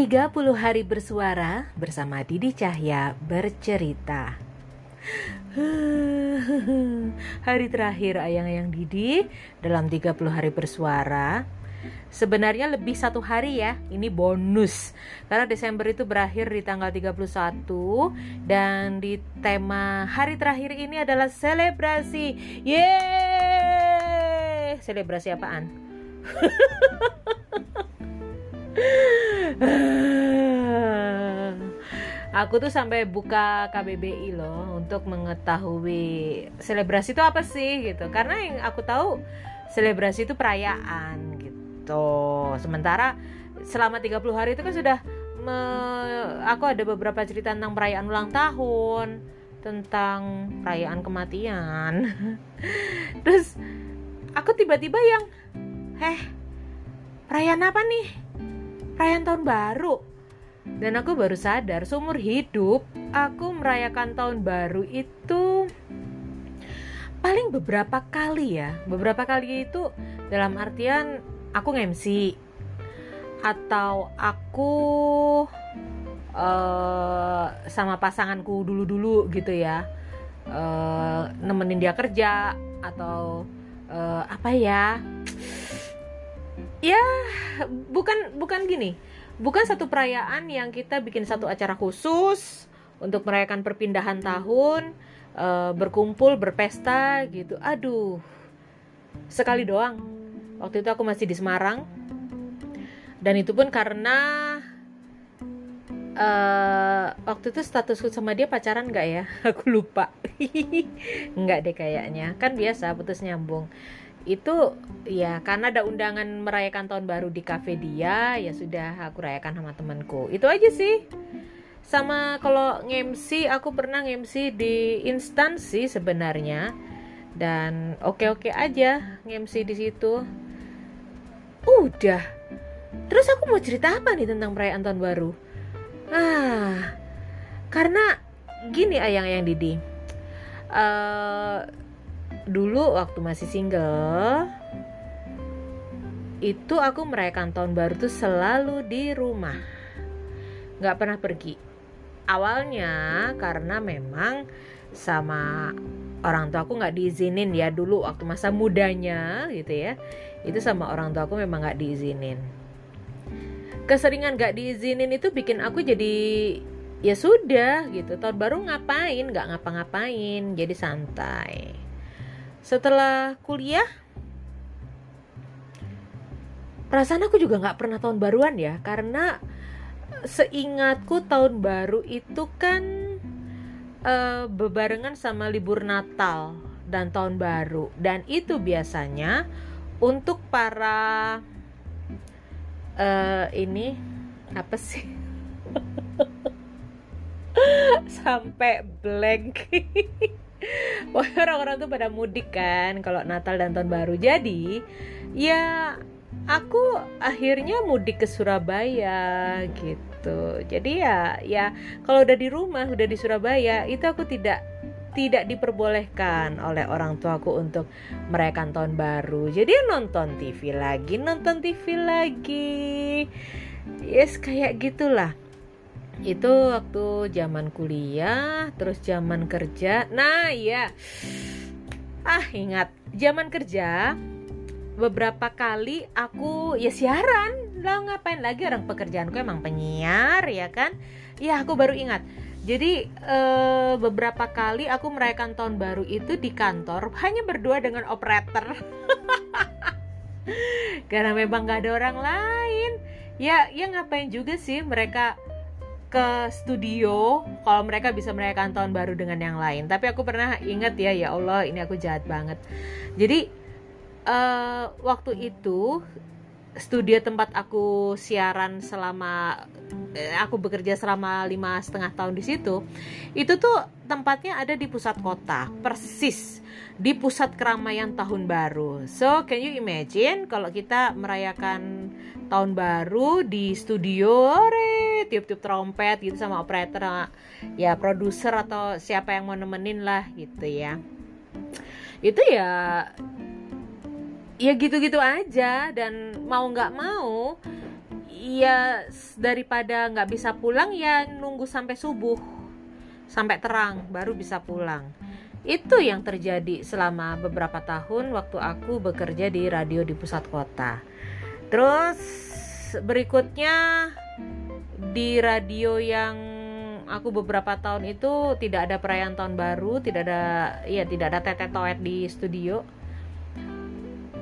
30 hari bersuara bersama Didi Cahya bercerita. Hari terakhir ayang-ayang Didi dalam 30 hari bersuara Sebenarnya lebih satu hari ya Ini bonus Karena Desember itu berakhir di tanggal 31 Dan di tema hari terakhir ini adalah selebrasi Yeay Selebrasi apaan? Aku tuh sampai buka KBBI loh untuk mengetahui selebrasi itu apa sih gitu. Karena yang aku tahu selebrasi itu perayaan gitu. Sementara selama 30 hari itu kan sudah me, aku ada beberapa cerita tentang perayaan ulang tahun, tentang perayaan kematian. Terus aku tiba-tiba yang eh perayaan apa nih? Perayaan tahun baru dan aku baru sadar seumur hidup aku merayakan tahun baru itu paling beberapa kali ya. Beberapa kali itu dalam artian aku nge-MC atau aku uh, sama pasanganku dulu-dulu gitu ya. Uh, nemenin dia kerja atau uh, apa ya? Ya, bukan bukan gini bukan satu perayaan yang kita bikin satu acara khusus untuk merayakan perpindahan tahun, uh, berkumpul, berpesta gitu. Aduh, sekali doang. Waktu itu aku masih di Semarang, dan itu pun karena uh, waktu itu statusku sama dia pacaran nggak ya? Aku lupa. nggak deh kayaknya. Kan biasa putus nyambung itu ya karena ada undangan merayakan tahun baru di cafe dia ya sudah aku rayakan sama temanku. Itu aja sih. Sama kalau ngemsi aku pernah ngemsi di instansi sebenarnya. Dan oke-oke aja ngemsi di situ. Udah. Terus aku mau cerita apa nih tentang perayaan tahun baru? Ah karena gini ayang-ayang Didi. Uh, dulu waktu masih single itu aku merayakan tahun baru tuh selalu di rumah. Nggak pernah pergi. Awalnya karena memang sama orang tua aku nggak diizinin ya dulu waktu masa mudanya gitu ya. Itu sama orang tua aku memang nggak diizinin. Keseringan nggak diizinin itu bikin aku jadi ya sudah gitu. Tahun baru ngapain? Nggak ngapa-ngapain. Jadi santai setelah kuliah perasaan aku juga nggak pernah tahun baruan ya karena seingatku tahun baru itu kan uh, bebarengan sama libur Natal dan tahun baru. Dan itu biasanya untuk para uh, ini apa sih? Sampai blank Pokoknya orang-orang tuh pada mudik kan kalau Natal dan Tahun Baru. Jadi ya aku akhirnya mudik ke Surabaya gitu. Jadi ya ya kalau udah di rumah, udah di Surabaya itu aku tidak tidak diperbolehkan oleh orang tuaku untuk merayakan tahun baru. Jadi nonton TV lagi, nonton TV lagi. Yes, kayak gitulah itu waktu zaman kuliah terus zaman kerja. Nah iya. Ah ingat. Zaman kerja beberapa kali aku ya siaran. Lah ngapain lagi orang pekerjaanku emang penyiar ya kan? Ya aku baru ingat. Jadi eh, beberapa kali aku merayakan tahun baru itu di kantor hanya berdua dengan operator. Karena memang gak ada orang lain. Ya ya ngapain juga sih mereka ke studio kalau mereka bisa merayakan tahun baru dengan yang lain. Tapi aku pernah ingat ya, ya Allah ini aku jahat banget. Jadi uh, waktu itu studio tempat aku siaran selama eh, aku bekerja selama lima setengah tahun di situ itu tuh tempatnya ada di pusat kota persis di pusat keramaian tahun baru so can you imagine kalau kita merayakan tahun baru di studio ore tiup-tiup trompet gitu sama operator ya produser atau siapa yang mau nemenin lah gitu ya. Itu ya ya gitu-gitu aja dan mau nggak mau ya daripada nggak bisa pulang ya nunggu sampai subuh sampai terang baru bisa pulang. Itu yang terjadi selama beberapa tahun waktu aku bekerja di radio di pusat kota terus berikutnya di radio yang aku beberapa tahun itu tidak ada perayaan tahun baru tidak ada ya tidak ada tetet toet di studio.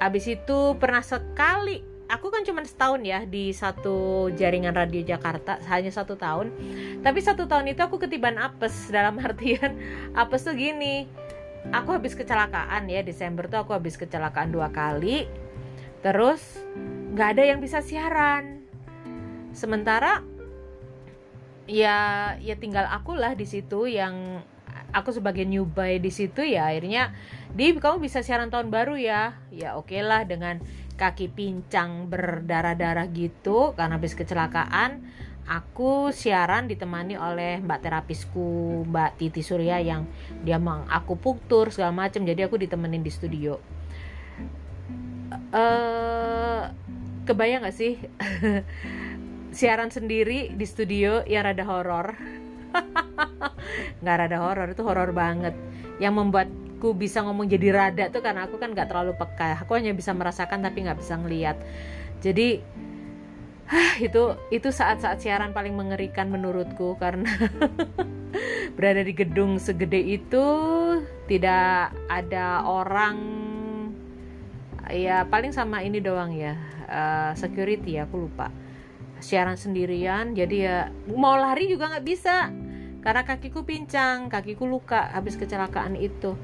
Abis itu pernah sekali aku kan cuma setahun ya di satu jaringan radio Jakarta hanya satu tahun. Tapi satu tahun itu aku ketiban apes dalam artian apes tuh gini aku habis kecelakaan ya Desember tuh aku habis kecelakaan dua kali. Terus nggak ada yang bisa siaran. Sementara ya ya tinggal aku lah di situ yang aku sebagai newbie di situ ya akhirnya di kamu bisa siaran tahun baru ya? Ya oke okay lah dengan kaki pincang berdarah-darah gitu karena habis kecelakaan aku siaran ditemani oleh mbak terapisku mbak Titi Surya yang dia mang aku puktur segala macam jadi aku ditemenin di studio. Uh, kebayang gak sih? Siaran sendiri di studio yang rada horor. Nggak rada horor itu horor banget. Yang membuat aku bisa ngomong jadi rada tuh karena aku kan nggak terlalu peka. Aku hanya bisa merasakan tapi nggak bisa ngeliat. Jadi itu itu saat-saat siaran paling mengerikan menurutku karena berada di gedung segede itu tidak ada orang ya paling sama ini doang ya. Uh, security aku lupa. Siaran sendirian jadi ya mau lari juga nggak bisa. Karena kakiku pincang kakiku luka habis kecelakaan itu.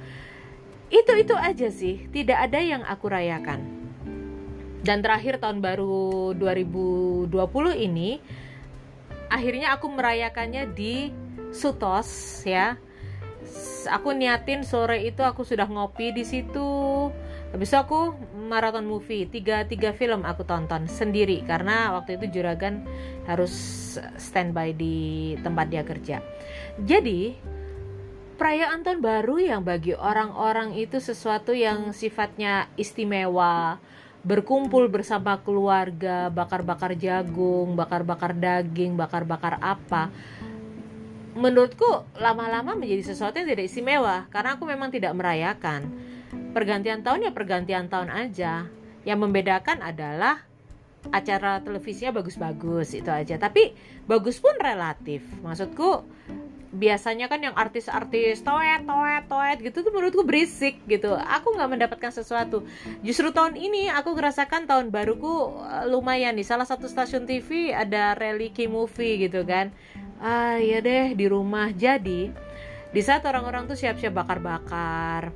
Itu itu aja sih. Tidak ada yang aku rayakan. Dan terakhir tahun baru 2020 ini akhirnya aku merayakannya di Sutos ya. Aku niatin sore itu aku sudah ngopi di situ habis itu aku maraton movie tiga tiga film aku tonton sendiri karena waktu itu juragan harus standby di tempat dia kerja. Jadi perayaan tahun baru yang bagi orang-orang itu sesuatu yang sifatnya istimewa berkumpul bersama keluarga bakar-bakar jagung bakar-bakar daging bakar-bakar apa menurutku lama-lama menjadi sesuatu yang tidak istimewa karena aku memang tidak merayakan pergantian tahun ya pergantian tahun aja. Yang membedakan adalah acara televisinya bagus-bagus itu aja. Tapi bagus pun relatif. Maksudku biasanya kan yang artis-artis toet toet toet gitu tuh menurutku berisik gitu. Aku nggak mendapatkan sesuatu. Justru tahun ini aku ngerasakan tahun baruku eh, lumayan nih. Salah satu stasiun TV ada rally movie gitu kan. Ah ya deh di rumah. Jadi di saat orang-orang tuh siap-siap bakar-bakar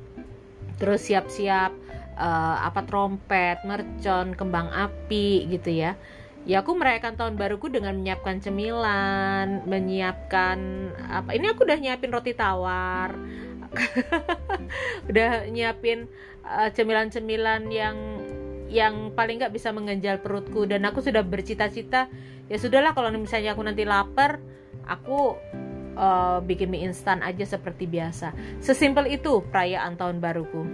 terus siap-siap uh, apa trompet mercon kembang api gitu ya. Ya aku merayakan tahun baruku dengan menyiapkan cemilan menyiapkan apa ini aku udah nyiapin roti tawar. Udah nyiapin eh, cemilan-cemilan yang yang paling nggak bisa mengganjal perutku. Dan aku sudah bercita-cita ya sudahlah kalau misalnya aku nanti lapar aku uh, bikin mie instan aja seperti biasa sesimpel itu perayaan tahun baruku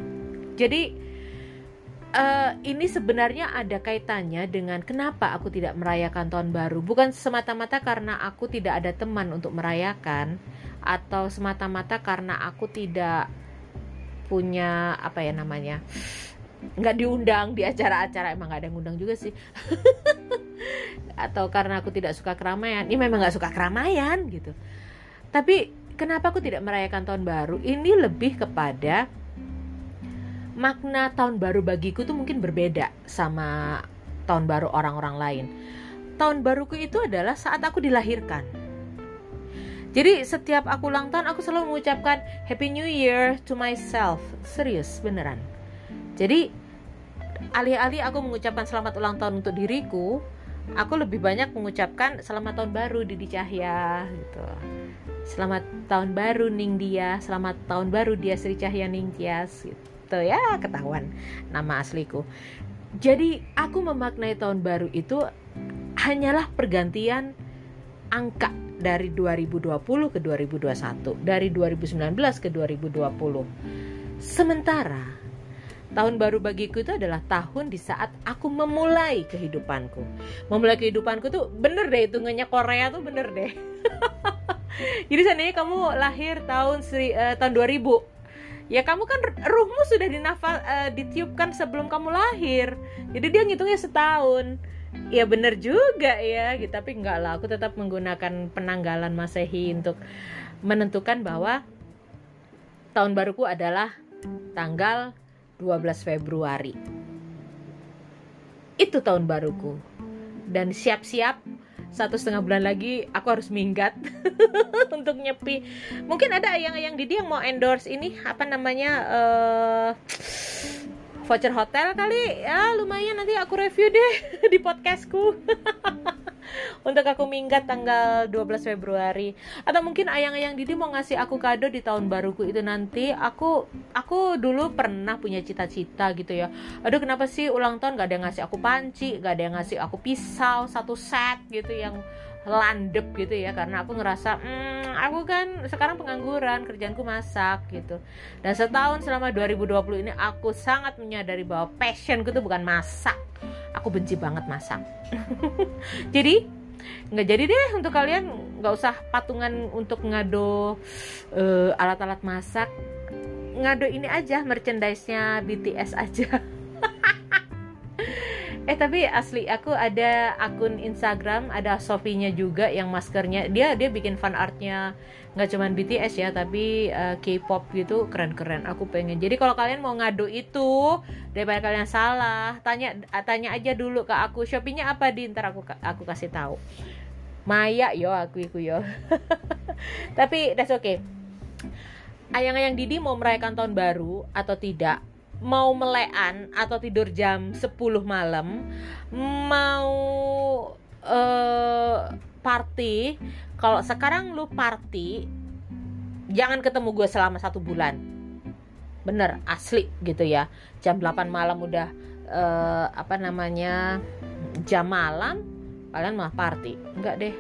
jadi uh, ini sebenarnya ada kaitannya dengan kenapa aku tidak merayakan tahun baru. Bukan semata-mata karena aku tidak ada teman untuk merayakan, atau semata-mata karena aku tidak punya apa ya namanya, nggak diundang di acara-acara emang nggak ada yang undang juga sih. atau karena aku tidak suka keramaian, ini memang nggak suka keramaian gitu. Tapi kenapa aku tidak merayakan tahun baru? Ini lebih kepada makna tahun baru bagiku tuh mungkin berbeda sama tahun baru orang-orang lain. Tahun baruku itu adalah saat aku dilahirkan. Jadi setiap aku ulang tahun aku selalu mengucapkan Happy New Year to myself. Serius, beneran. Jadi alih-alih aku mengucapkan selamat ulang tahun untuk diriku, aku lebih banyak mengucapkan selamat tahun baru Didi Cahya gitu. Selamat tahun baru Ning Dia, selamat tahun baru Dia Sri Cahya Ning Tias gitu ya ketahuan nama asliku. Jadi aku memaknai tahun baru itu hanyalah pergantian angka dari 2020 ke 2021 dari 2019 ke 2020 sementara Tahun baru bagiku itu adalah tahun di saat aku memulai kehidupanku. Memulai kehidupanku tuh bener deh hitungannya Korea tuh bener deh. Jadi seandainya kamu lahir tahun seri, uh, tahun 2000, ya kamu kan ruhmu sudah dinafal uh, ditiupkan sebelum kamu lahir. Jadi dia ngitungnya setahun. Ya bener juga ya, gitu. tapi enggak lah. Aku tetap menggunakan penanggalan masehi untuk menentukan bahwa tahun baruku adalah tanggal 12 Februari. Itu tahun baruku. Dan siap-siap satu setengah bulan lagi aku harus minggat untuk nyepi. Mungkin ada yang-yang Didi yang mau endorse ini apa namanya uh, voucher hotel kali ya lumayan nanti aku review deh di podcastku. untuk aku minggat tanggal 12 Februari. Atau mungkin ayang-ayang Didi mau ngasih aku kado di tahun baruku itu nanti. Aku aku dulu pernah punya cita-cita gitu ya. Aduh kenapa sih ulang tahun gak ada yang ngasih aku panci gak ada yang ngasih aku pisau satu set gitu yang landep gitu ya. Karena aku ngerasa hmm, aku kan sekarang pengangguran kerjaanku masak gitu. Dan setahun selama 2020 ini aku sangat menyadari bahwa passionku tuh bukan masak aku benci banget masak. Jadi nggak jadi deh untuk kalian. Nggak usah patungan untuk ngado uh, alat-alat masak. Ngado ini aja merchandise-nya BTS aja eh tapi asli aku ada akun Instagram ada Sofinya juga yang maskernya. Dia dia bikin fan artnya nggak cuman BTS ya tapi uh, K-pop gitu. Keren-keren aku pengen. Jadi kalau kalian mau ngadu itu daripada kalian salah tanya tanya aja dulu ke aku. Shopee-nya apa di? Ntar aku aku kasih tahu. Maya yo aku iku yo. Tapi that's okay. Ayang-ayang Didi mau merayakan tahun baru atau tidak mau melean atau tidur jam 10 malam mau uh, party. Kalau sekarang lu party jangan ketemu gue selama satu bulan. Bener asli gitu ya. Jam 8 malam udah uh, apa namanya jam malam kalian malah party. Enggak deh.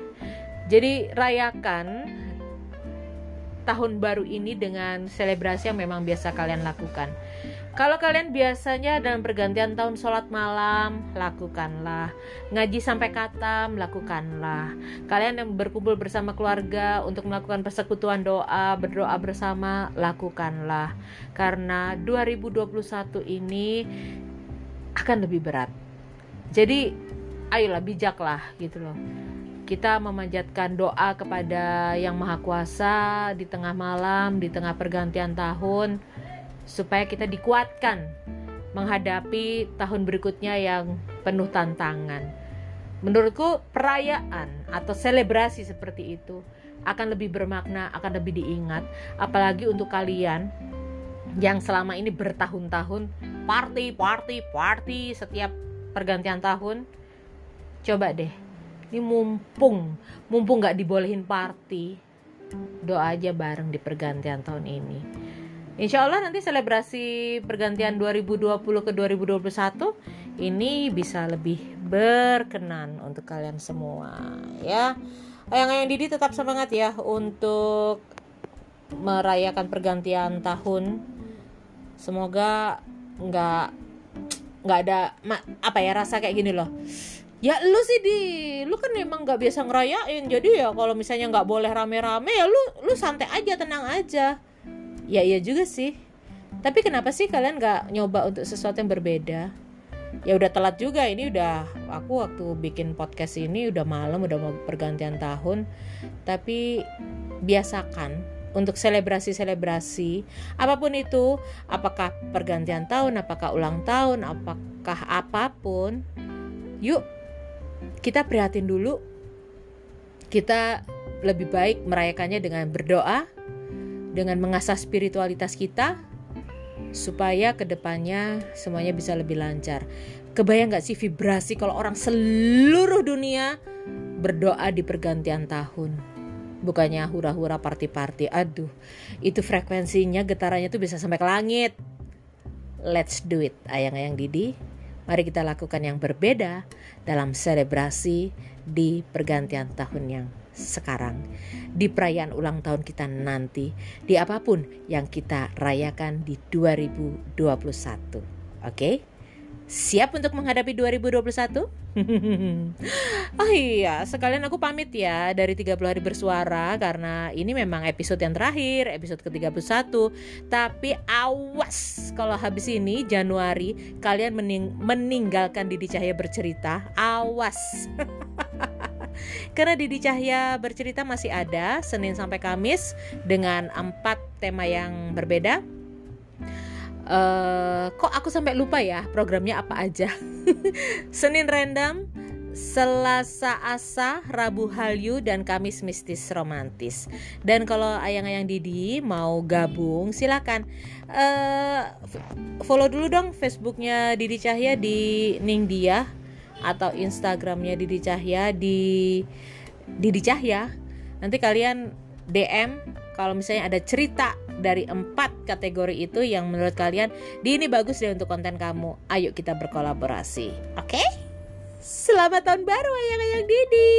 Jadi rayakan tahun baru ini dengan selebrasi yang memang biasa kalian lakukan kalau kalian biasanya dalam pergantian tahun sholat malam, lakukanlah. Ngaji sampai katam, lakukanlah. Kalian yang berkumpul bersama keluarga untuk melakukan persekutuan doa, berdoa bersama, lakukanlah. Karena 2021 ini akan lebih berat. Jadi, ayolah bijaklah gitu loh kita memanjatkan doa kepada Yang Maha Kuasa di tengah malam, di tengah pergantian tahun supaya kita dikuatkan menghadapi tahun berikutnya yang penuh tantangan. Menurutku perayaan atau selebrasi seperti itu akan lebih bermakna, akan lebih diingat apalagi untuk kalian yang selama ini bertahun-tahun party, party, party setiap pergantian tahun. Coba deh, ini mumpung, mumpung gak dibolehin party, doa aja bareng di pergantian tahun ini Insya Allah nanti selebrasi pergantian 2020 ke 2021 ini bisa lebih berkenan untuk kalian semua ya. Yang yang Didi tetap semangat ya untuk merayakan pergantian tahun. Semoga nggak nggak ada apa ya rasa kayak gini loh. Ya lu sih di, lu kan memang nggak biasa ngerayain, jadi ya kalau misalnya nggak boleh rame-rame ya lu lu santai aja, tenang aja ya iya juga sih. Tapi kenapa sih kalian nggak nyoba untuk sesuatu yang berbeda? Ya udah telat juga. Ini udah aku waktu bikin podcast ini udah malam udah mau pergantian tahun. Tapi biasakan untuk selebrasi-selebrasi apa pun itu apakah pergantian tahun apakah ulang tahun apakah apa pun yuk kita prihatin dulu. Kita lebih baik merayakannya dengan berdoa dengan mengasah spiritualitas kita supaya ke depannya semuanya bisa lebih lancar. Kebayang gak sih vibrasi kalau orang seluruh dunia berdoa di pergantian tahun? Bukannya hura-hura party-party. Aduh, itu frekuensinya getarannya tuh bisa sampai ke langit. Let's do it, ayang-ayang Didi. Mari kita lakukan yang berbeda dalam selebrasi di pergantian tahun yang sekarang, di perayaan ulang tahun kita nanti, di apa pun yang kita rayakan di 2021. Oke? Siap untuk menghadapi 2021? oh iya, sekalian aku pamit ya dari 30 hari bersuara karena ini memang episode yang terakhir, episode ke-31. Tapi awas kalau habis ini Januari kalian mening meninggalkan Didi Cahya bercerita, awas. Karena Didi Cahya bercerita masih ada Senin sampai Kamis dengan empat tema yang berbeda. Uh, kok aku sampai lupa ya programnya apa aja? Senin random Selasa Asa, Rabu Halyu, dan Kamis Mistis Romantis. Dan kalau ayang-ayang Didi mau gabung, silakan. Uh, follow dulu dong Facebooknya Didi Cahya di Ningdia atau Instagramnya Didi Cahya di Didi Cahya. Nanti kalian DM kalau misalnya ada cerita dari empat kategori itu yang menurut kalian di ini bagus deh untuk konten kamu. Ayo kita berkolaborasi. Oke? Okay? Selamat tahun baru ayang-ayang Didi.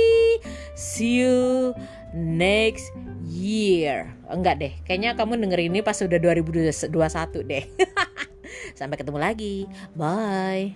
See you next year. Enggak deh, kayaknya kamu dengerin ini pas udah 2021 deh. Sampai ketemu lagi. Bye.